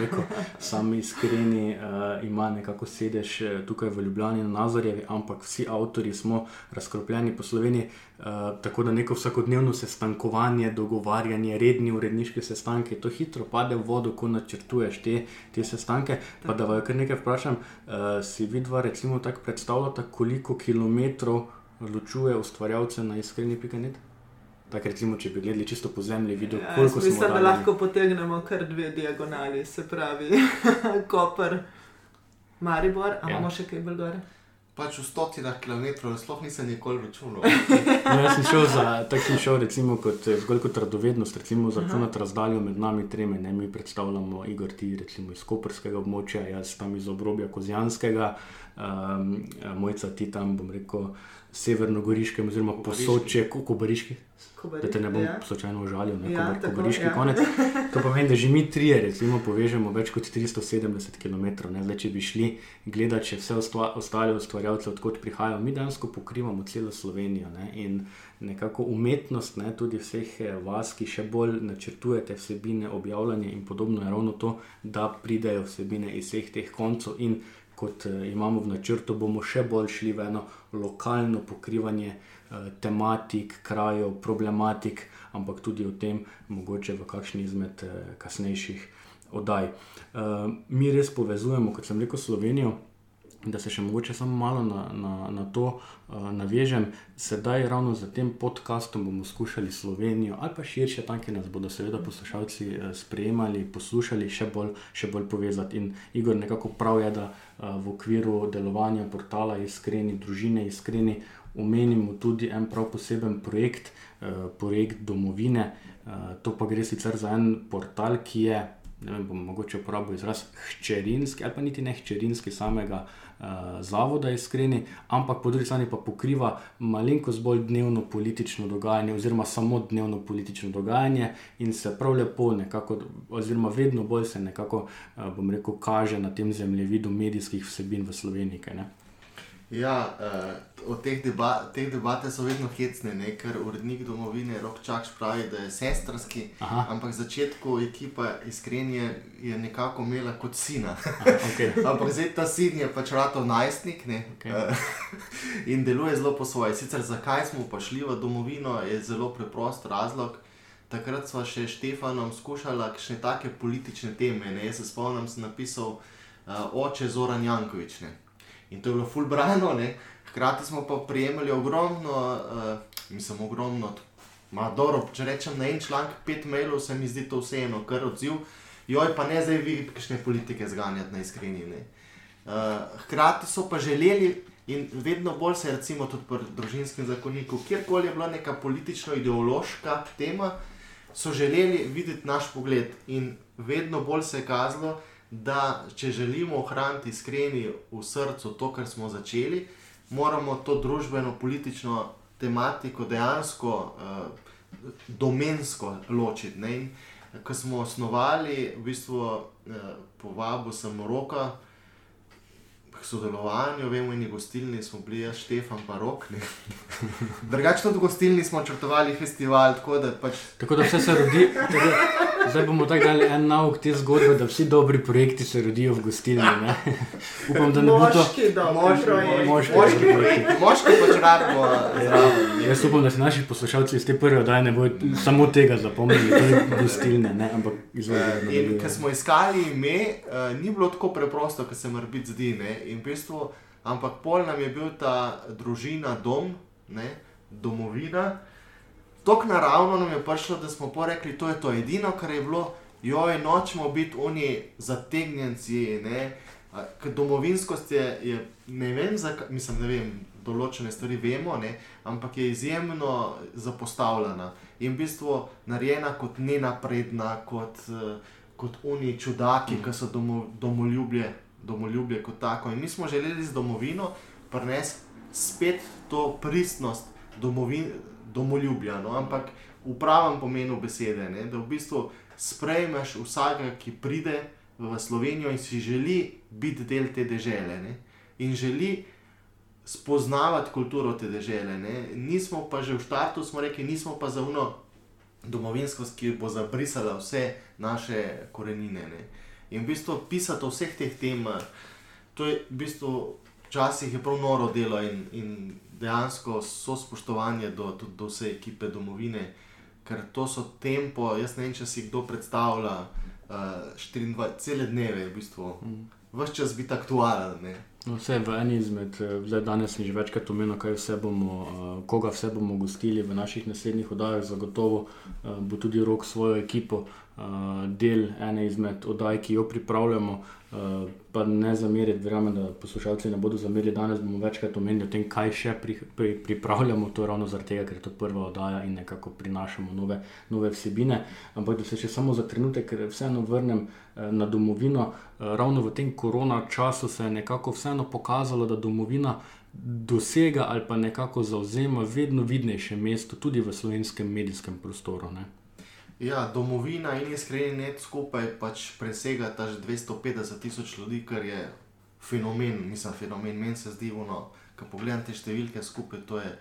neko, sam iskreni uh, ima nekako sedež eh, tukaj v Ljubljani na Nazarjevi, ampak vsi avtori smo razkropljeni po Sloveniji. Uh, tako da neko vsakodnevno sestankovanje, dogovarjanje, redni uredniški sestanki, to hitro pade v vodo, ko načrtuješ te, te sestanke. Pa da vaju kar nekaj vprašam, uh, si vidva recimo tako predstavljata, koliko kilometrov ločuje ustvarjalce na iskreni pikanet? Tako recimo, če bi gledali čisto po zemlji, videl, ja, koliko smo. Mislim, da lahko potegnemo kar dve diagonali, se pravi, Koper, Maribor, a ja. imamo še kaj bolj gore. Pač v stotinah kilometrov, sploh nisem nikoli računal. no, jaz sem šel za šel, recimo, kot, zgolj kot radovednost, recimo za računati razdaljo med nami tremi. Ne, mi predstavljamo Igor, ti recimo iz Koperskega območja, jaz tam iz obrobja Kozjanskega, um, mojca ti tam, bom rekel, severnogoriškem, oziroma posoče, kobariški. Da te ne bom ja. slučajno užalil, ne ja, tako kobariški ja. konec. To pomeni, da že mi trije, recimo, povežemo več kot 370 km. Zdaj, če bi šli gledati, če vse ostale ustvarjalce, odkot prihajajo, mi dejansko pokrivamo celo Slovenijo. Ne? In nekako umetnost, ne, tudi vseh eh, vas, ki še bolj načrtujete vsebine, objavljanje in podobno, je ravno to, da pridejo vsebine iz vseh teh koncev kot uh, imamo v načrtu, bomo še bolj šli v eno lokalno pokrivanje uh, tematik, krajev, problematik, ampak tudi o tem, mogoče v kakšni izmed uh, kasnejših oddaj. Mi res povezujemo, kot sem rekel, Slovenijo da se še mogoče samo malo na, na, na to uh, navežem. Sedaj, ravno za tem podkastom, bomo skušali Slovenijo ali pa širše, tam, ki nas bodo seveda poslušalci uh, sprejemali, poslušali, še bolj, še bolj povezati. In Igor, nekako prav je, da uh, v okviru delovanja portala Iskreni, družine Iskreni, omenimo tudi en prav poseben projekt, uh, projekt domovine. Uh, to pa gre sicer za en portal, ki je. Ne vem, bom mogoče uporabil izraz hčerinski, ali pa niti ne hčerinski samega uh, zavoda iskreni, ampak po drugi strani pa pokriva malenkost bolj dnevno politično dogajanje, oziroma samo dnevno politično dogajanje in se prav lepo, nekako, oziroma vedno bolj se nekako, uh, bom rekel, kaže na tem zemljevidu medijskih vsebin v Sloveniji. Kaj, Ja, uh, teh, deba teh debate so vedno hecne, ne? ker urednik domovine Rok Čakš pravi, da je sestrski, Aha. ampak v začetku ekipa iskrenje je nekako imela kot sina. Okay. ampak zdaj ta sin je pač ratov najstnik okay. uh, in deluje zelo po svoje. Sicer zakaj smo pa šli v domovino, je zelo preprost razlog. Takrat smo še s Štefanom skušali še take politične teme. Ne? Jaz se spomnim, sem napisal uh, oče Zoran Jankovič. Ne? In to je bilo fulbrano. Hkrati smo pa prijemali ogromno, uh, mislim, ogromno, dobro, če rečem na en članek, pet mailov, se mi zdi to vseeno, kar odziv. Joj, pa ne zdaj vi, kakšne politike zganjati na iskreni. Uh, hkrati so pa želeli. In vedno bolj se, recimo, tudi pri družinskem zakoniku, kjerkoli je bila neka politično-ideološka tema, so želeli videti naš pogled. In vedno bolj se je kazalo, da če želimo ohraniti iskreni v srcu to, kar smo začeli, moramo to družbeno-politično tematiko dejansko uh, domensko ločiti. Ne? Ko smo osnovali, v bistvu uh, povabil sem roka. K sodelovanju, vemo, in gostilni smo bili, jaz, Štefan, pa rok. Drugače, tudi gostilni smo črtovali festival. Tako da, pač... tako da vse se rodi. Zdaj bomo tako dali en nauk te zgodbe, da vsi dobri projekti se rodijo v gostilni. Ne? Upam, da ne bo to Moški projekt. moški, Moški, projekti. moški pač rabimo zraven. Jaz upam, da se naši poslušalci iz te prve oddaje ne bodo samo tega zapomnili, to je gostilne, ne? ampak izvolite. In ko smo iskali ime, uh, ni bilo tako preprosto, kot se mora biti zdi. Ne? In v bistvu, ampak pol nam je bil ta družina dom, ne? domovina. Tako naravno nam je prišlo, da smo pa rekli, to je to edino, kar je bilo, joj, nočemo biti oni zategnjenci. ne. Ker domovinskost je, je ne vem, zakaj, mislim, ne vem, določene stvari vemo, ne, ampak je izjemno zapostavljena in v bistvu narejena kot nenapredna, kot, eh, kot oni čudaki, ki so domo, domoljubje, domoljubje kot tako. In mi smo želeli z domovino prenesti spet to pristnost domovin, domoljubja, no? ampak v pravem pomenu besede, ne? da v bistvu sprejmeš vsakega, ki pride v Slovenijo in si želi biti del te dežele ne? in želi spoznavati kulturo te. Ne? Nismo pa že v štartu, smo rekli, nismo pa za uno domovinskost, ki bo zabrisala vse naše korenine. Ne? In v bistvu pisati o vseh teh tem, eh, to je v bistvu včasih je prav noro delo in, in dejansko so spoštovanje do, tudi do vse ekipe domovine, ker to so tempo, jaz ne vem, če si kdo predstavlja uh, 24 cele dneve, v bistvu. Vse čas biti aktualen. Ne? No, vse v eni izmed, eh, zdaj danes sem že večkrat omenil, kaj vse bomo, eh, koga vse bomo gostili v naših naslednjih oddajah. Zagotovo eh, bo tudi rok svojo ekipo eh, del ene izmed oddaj, ki jo pripravljamo. eh, Pa ne zameriti, verjamem, da poslušalci ne bodo zamerili. Danes bomo večkrat omenili o tem, kaj še pri, pri, pripravljamo. To je ravno zaradi tega, ker je to prva oddaja in nekako prinašamo nove, nove vsebine. Ampak da se še samo za trenutek vseeno vrnem eh, na domovino. Eh, Ravno v tem korona času se je nekako vseeno pokazalo, da domovina dosega ali pa nekako zauzema vedno vidnejše mesto tudi v slovenskem medijskem prostoru. Ne? Ja, domovina in iskreni net skupaj pač presega ta že 250 tisoč ljudi, kar je fenomen, mislim, fenomen. Meni se zdi, ono, ko pogledam te številke skupaj, to, je,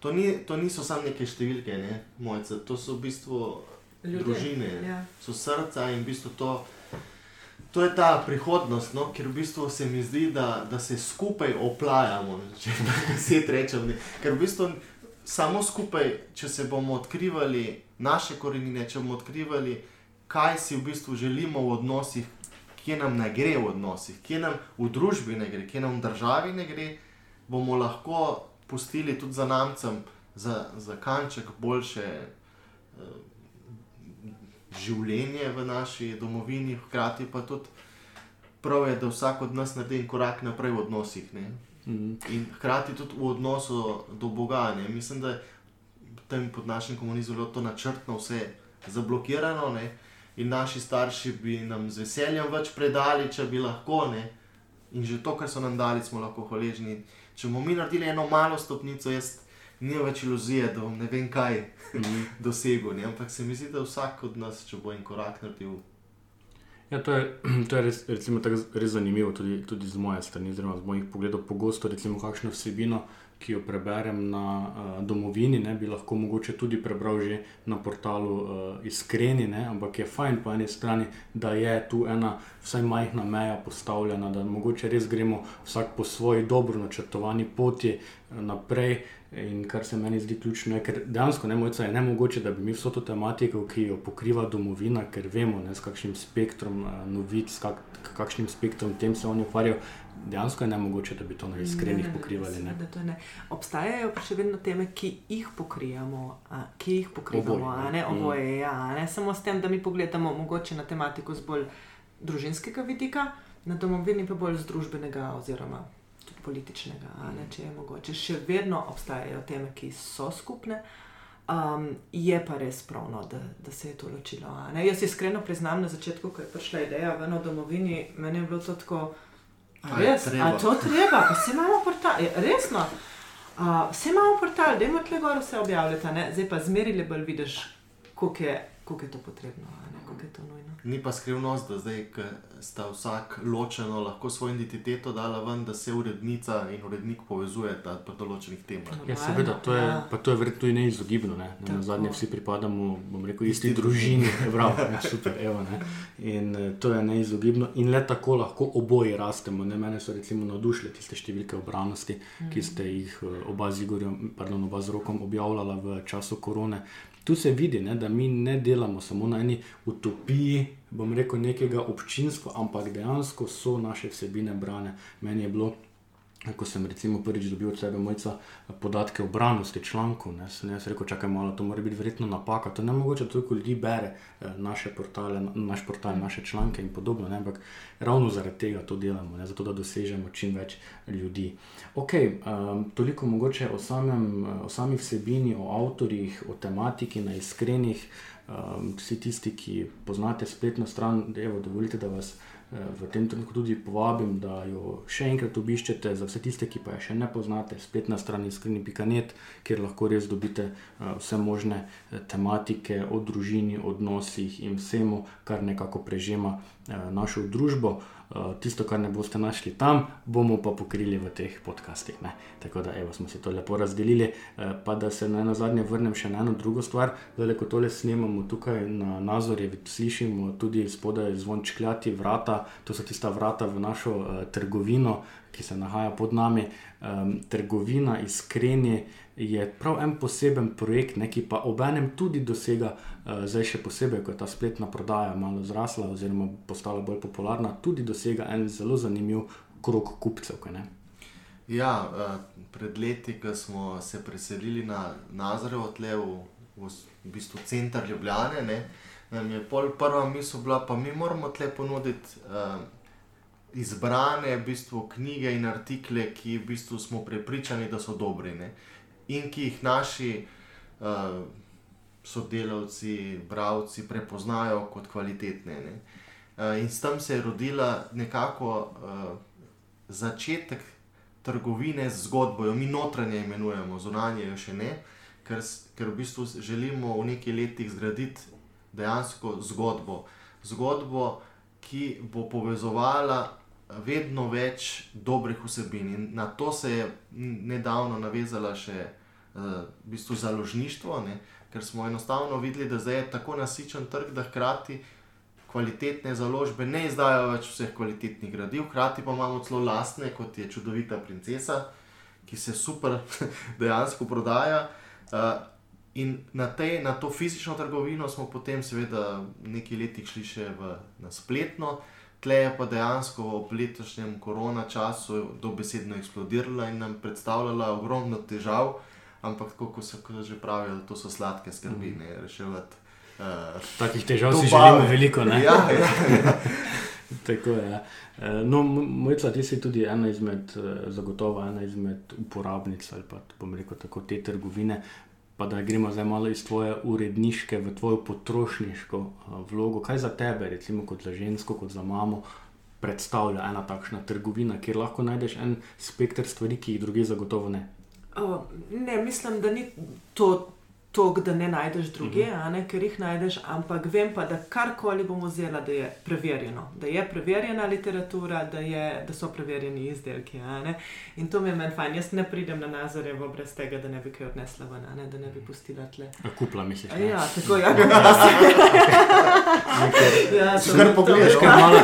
to, ni, to niso samo neke številke, ne, mojce, to so v bistvu Ljudje, družine, ja. so srca in v bistvu to. To je ta prihodnost, no? ker v bistvu se mi zdi, da, da se skupaj oplajamo, če se rečem. Ne? Ker v bistvu samo skupaj, če se bomo odkrivali naše korenine, če bomo odkrivali, kaj si v bistvu želimo v odnosih, kje nam ne gre v odnosih, kje nam v družbi ne gre, kje nam v državi ne gre, bomo lahko pustili tudi za namcem, za, za kanček boljše. eh, Življenje v naši domovini, hkrati pa tudi prav je, da vsak od nas naredi en korak naprej v odnosih. Ne? Mm. In hkrati tudi v odnosu do Boga. Ne? Mislim, da tam pod našim komunizmom bilo to načrtno vse zablokirano ne? in naši starši bi nam z veseljem več predali, če bi lahko. Ne? In že to, kar so nam dali, smo lahko hvaležni. Če bomo mi naredili eno malo stopnico, jaz nimam več iluzije, da bom ne vem kaj dosegel. Ne? Ampak se mi zdi, da vsak od nas, če bo en korak naredil, Ja, to je, to je res, recimo, tako res zanimivo, tudi, tudi z moje strani, oziroma z mojih pogledov. Pogosto, recimo, kakšno vsebino, ki jo preberem na uh, domovini, ne bi lahko mogoče tudi prebral že na portalu uh, Iskreni, ne, ampak je fajn po eni strani, da je tu ena vsaj majhna meja postavljena, da mogoče res gremo vsak po svoji dobro načrtovani poti uh, naprej. In kar se meni zdi ključno, je, ker dejansko ne, mojca, je ne mogoče, da bi mi vso to tematiko, ki jo pokriva domovina, ker vemo, ne, s kakšnim spektrom uh, novic, kak, kakšnim spektrom tem se oni ukvarjajo, dejansko je ne mogoče, da bi to na iskrenih Ne, ne, ne, pokrivali. Ne. to ne. Obstajajo pa še vedno teme, ki jih pokrijemo, a, ki jih pokrivamo, Oboje, a ne. ne Mm. oboje. Ja, a ne samo s tem, da mi pogledamo mogoče na tematiko z bolj družinskega vidika, na domovini pa bolj z družbenega oziroma tudi političnega. a Ne, če je mogoče. Še vedno obstajajo teme, ki so skupne. Um, je pa res pravno, da, da se je to ločilo. ne. Jaz iskreno priznam, na začetku, ko je prišla ideja v eno domovini, meni je bilo to tako. A A res, treba? a to treba, pa se imamo portal, je, resno. Uh, vse imamo portal, da imamo tle gor vse objavljati, a zdaj pa zmeri le bolj vidiš, koliko je, koliko je to potrebno, koliko je to nujno. Ni pa skrivnost, da zdaj, ko sta vsak ločeno lahko svojo identiteto dala ven, da se urednica in urednik povezujeta pri določenih temah. Ja, seveda, to je, pa to je verjetno tudi neizogibno. Ne? Na, na zadnje vsi pripadamo, bom rekel, isti družini. Bravo, ne, super, evo, ne. In uh, to je neizogibno in le tako lahko oboje rastemo. Ne? Mene so recimo navdušile tiste številke obranosti, mm. ki ste jih uh, oba z Igorjem, pardon, oba z rokom objavljala v času korone. Tu se vidi, ne, da mi ne delamo samo na eni utopiji, bom rekel, nekega občinstva, ampak dejansko so naše vsebine brane. Meni je bilo ko sem recimo prvič dobil od sebe mojca podatke o branosti člankov, ne, sem jaz rekel, čakaj malo, to mora biti verjetno napaka, to ne mogoče toliko ljudi bere eh, naše portale, naš portal, naše članke in podobno, ne, ampak ravno zaradi tega to delamo, ne, zato da dosežemo čim več ljudi. Ok, um, toliko mogoče o, samem, o sami vsebini, o avtorjih, o tematiki na iskrenih, um, vsi tisti, ki poznate spletno stran, evo, dovolite, da vas v tem trenutku tudi povabim, da jo še enkrat obiščete, za vse tiste, ki pa je še ne poznate, spletna stran iskreni.net, kjer lahko res dobite uh, vse možne uh, tematike o družini, odnosih in vsemu, kar nekako prežema našo družbo. Eh, tisto, kar ne boste našli tam, bomo pa pokrili v teh podcastih. Ne? Tako da evo, smo si to lepo razdelili. Eh, pa da se na zadnje vrnem še na eno drugo stvar. Zdaj, ko tole snemamo tukaj na Nazorju, slišimo tudi spodaj zvon čkljati vrata, to so tista vrata v našo uh, trgovino, ki se nahaja pod nami. Um, trgovina iskreni je prav en poseben projekt, ne, ki pa obenem tudi dosega, uh, zdaj še posebej, ko je ta spletna prodaja malo zrasla oziroma postala bolj popularna, tudi dosega en zelo zanimiv krok kupcev. Ja, uh, pred leti, ko smo se preselili na Nazarevo, tle v, v, v bistvu center Ljubljane, ne, nam je prva misel bila, pa mi moramo tle ponuditi. Uh, Izbrane v bistvu, knjige in artikle, ki v bistvu smo prepričani, da so dobri. Ne? in ki jih naši uh, sodelavci, bravci prepoznajo kot kvalitetne. Uh, in s tem se je rodila nekako uh, začetek trgovine z zgodbo, jo mi notranje imenujemo, zunanje jo še ne, ker, ker v bistvu želimo v nekaj letih zgraditi dejansko zgodbo. Zgodbo, ki bo povezovala. Vedno več dobrih vsebin, in na to se je nedavno navezala še v bistvu založništvo, ne? ker smo enostavno videli, da zdaj je tako nasičen trg, da hkrati kvalitetne založbe ne izdajo več vseh kvalitetnih gradiv, hkrati pa imamo celo lastne, kot je čudovita princesa, ki se super dejansko prodaja. Uh, in na, tej, na to fizično trgovino smo potem, seveda, nekaj letih šli še v, na spletno. Tle je pa dejansko v letošnjem korona času dobesedno eksplodirala in nam predstavljala ogromno težav, ampak kot se že pravi, to so sladke skrbi, mm. ne reševati. Uh, Takih težav si želimo veliko. ja, ja, ja. Tako je. Ja. Eh, no, Mojca, ti si tudi ena izmed, eh, zagotovo ena izmed uporabnic ali pa bom rekel tako te trgovine. Pa da gremo zdaj malo iz tvoje uredniške v tvojo potrošniško vlogo. Kaj za tebe, recimo kot za žensko, kot za mamo, predstavlja ena takšna trgovina, kjer lahko najdeš en spektr stvari, ki jih druge zagotovo ne? Oh, ne, mislim, da ni to to, da ne najdeš druge, uh -huh. ne, ker jih najdeš, ampak vem pa, da karkoli bomo vzeli, da je preverjeno, da je preverjena literatura, da, je, da so preverjeni izdelki. In to mi je meni fajn. Jaz ne pridem na Nazarevo brez tega, da ne bi kaj odnesla ven, ne, da ne bi pustila tle. Kupla misliš? Ja, tako je. Ja, to je pogledaj, kaj malo.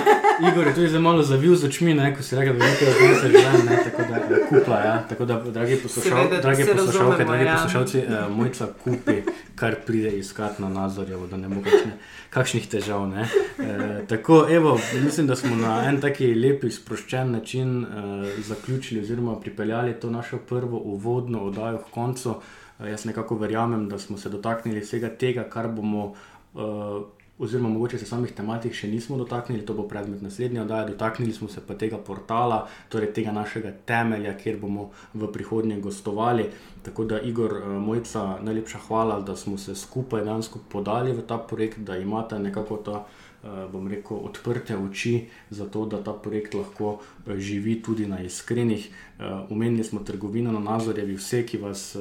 Igor je tudi zelo malo zavil z očmi, ne, ko si rekel, da nekaj odneseš ven, ne, tako da je kupla. Ja. Tako da, dragi poslušalci, dragi poslušalci, dragi ja. poslušalci, uh, mojca kup kupi, kar pride iskati na nazorju, da ne bo kakšne, kakšnih težav. E, tako, evo, mislim, da smo na en taki lepi, sproščen način e, zaključili, oziroma pripeljali to našo prvo uvodno oddajo v koncu. E, jaz nekako verjamem, da smo se dotaknili vsega tega, kar bomo. E, oziroma mogoče se samih tematik še nismo dotaknili, to bo predmet naslednje oddaje. Dotaknili smo se pa tega portala, torej tega našega temelja, kjer bomo v prihodnje gostovali. Tako da, Igor, eh, mojca, najlepša hvala, da smo se skupaj dejansko podali v ta projekt, da imate nekako ta. Bom rekel, odprte oči za to, da ta projekt lahko živi tudi na iskrenih. Umenili smo trgovino na Nazorjevi, vse, ki vas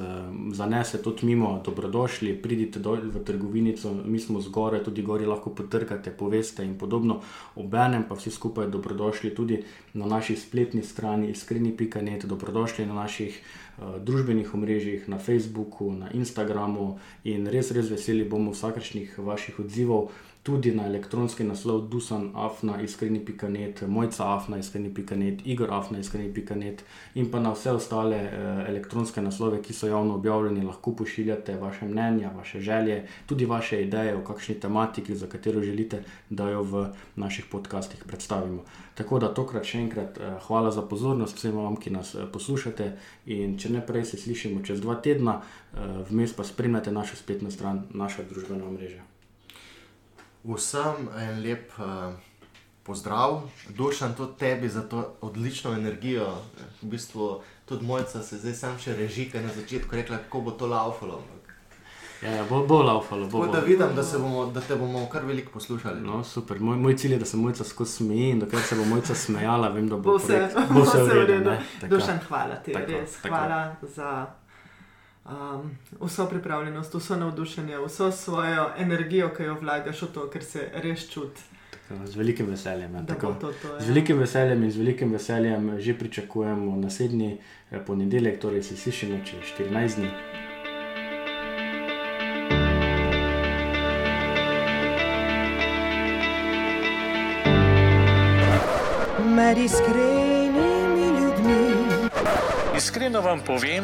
zanese tudi mimo, dobrodošli, pridite dol v trgovinico, mi smo zgoraj, tudi gori lahko potrkate, poveste in podobno. Obenem pa vsi skupaj dobrodošli tudi na naši spletni strani iskreni.net, dobrodošli na naših družbenih omrežjih, na Facebooku, na Instagramu in res, res veseli bomo vsakršnih vaših odzivov tudi na elektronski naslov dusanafna.iskreni.net, mojcaafna.iskreni.net, igorafna.iskreni.net in pa na vse ostale eh, elektronske naslove, ki so javno objavljeni, lahko pošiljate vaše mnenja, vaše želje, tudi vaše ideje o kakšni tematiki, za katero želite, da jo v naših podcastih predstavimo. Tako da tokrat še enkrat eh, hvala za pozornost vsem vam, ki nas eh, poslušate in če ne prej se slišimo čez dva tedna, vmes pa spremljate našo spletno stran, naša družbena omrežja vsem en lep uh, pozdrav, dušan tudi tebi za to odlično energijo. V bistvu tudi mojca se zdaj sam še reži, kaj na začetku rekla, kako bo to laufalo. Ja, ja, bo, bo laufalo. Bo, bo. Da vidim, da, bomo, da te bomo kar veliko poslušali. No, super. Moj, moj cilj je, da se mojca skozi smeji in dokler se bo mojca smejala, vem, da bo, bo vse, bo vse v redu. Dušan, hvala ti, tako, res. Tako. Hvala za um, vso pripravljenost, vso navdušenje, vso svojo energijo, ki jo vlagaš v to, ker se res čutiš. Z velikim veseljem. Ja, to, to, z ja. velikim veseljem in z velikim veseljem že pričakujemo naslednji eh, ponedeljek, torej se slišimo čez 14 dni. Med iskrenimi ljudmi. Iskreno vam povem,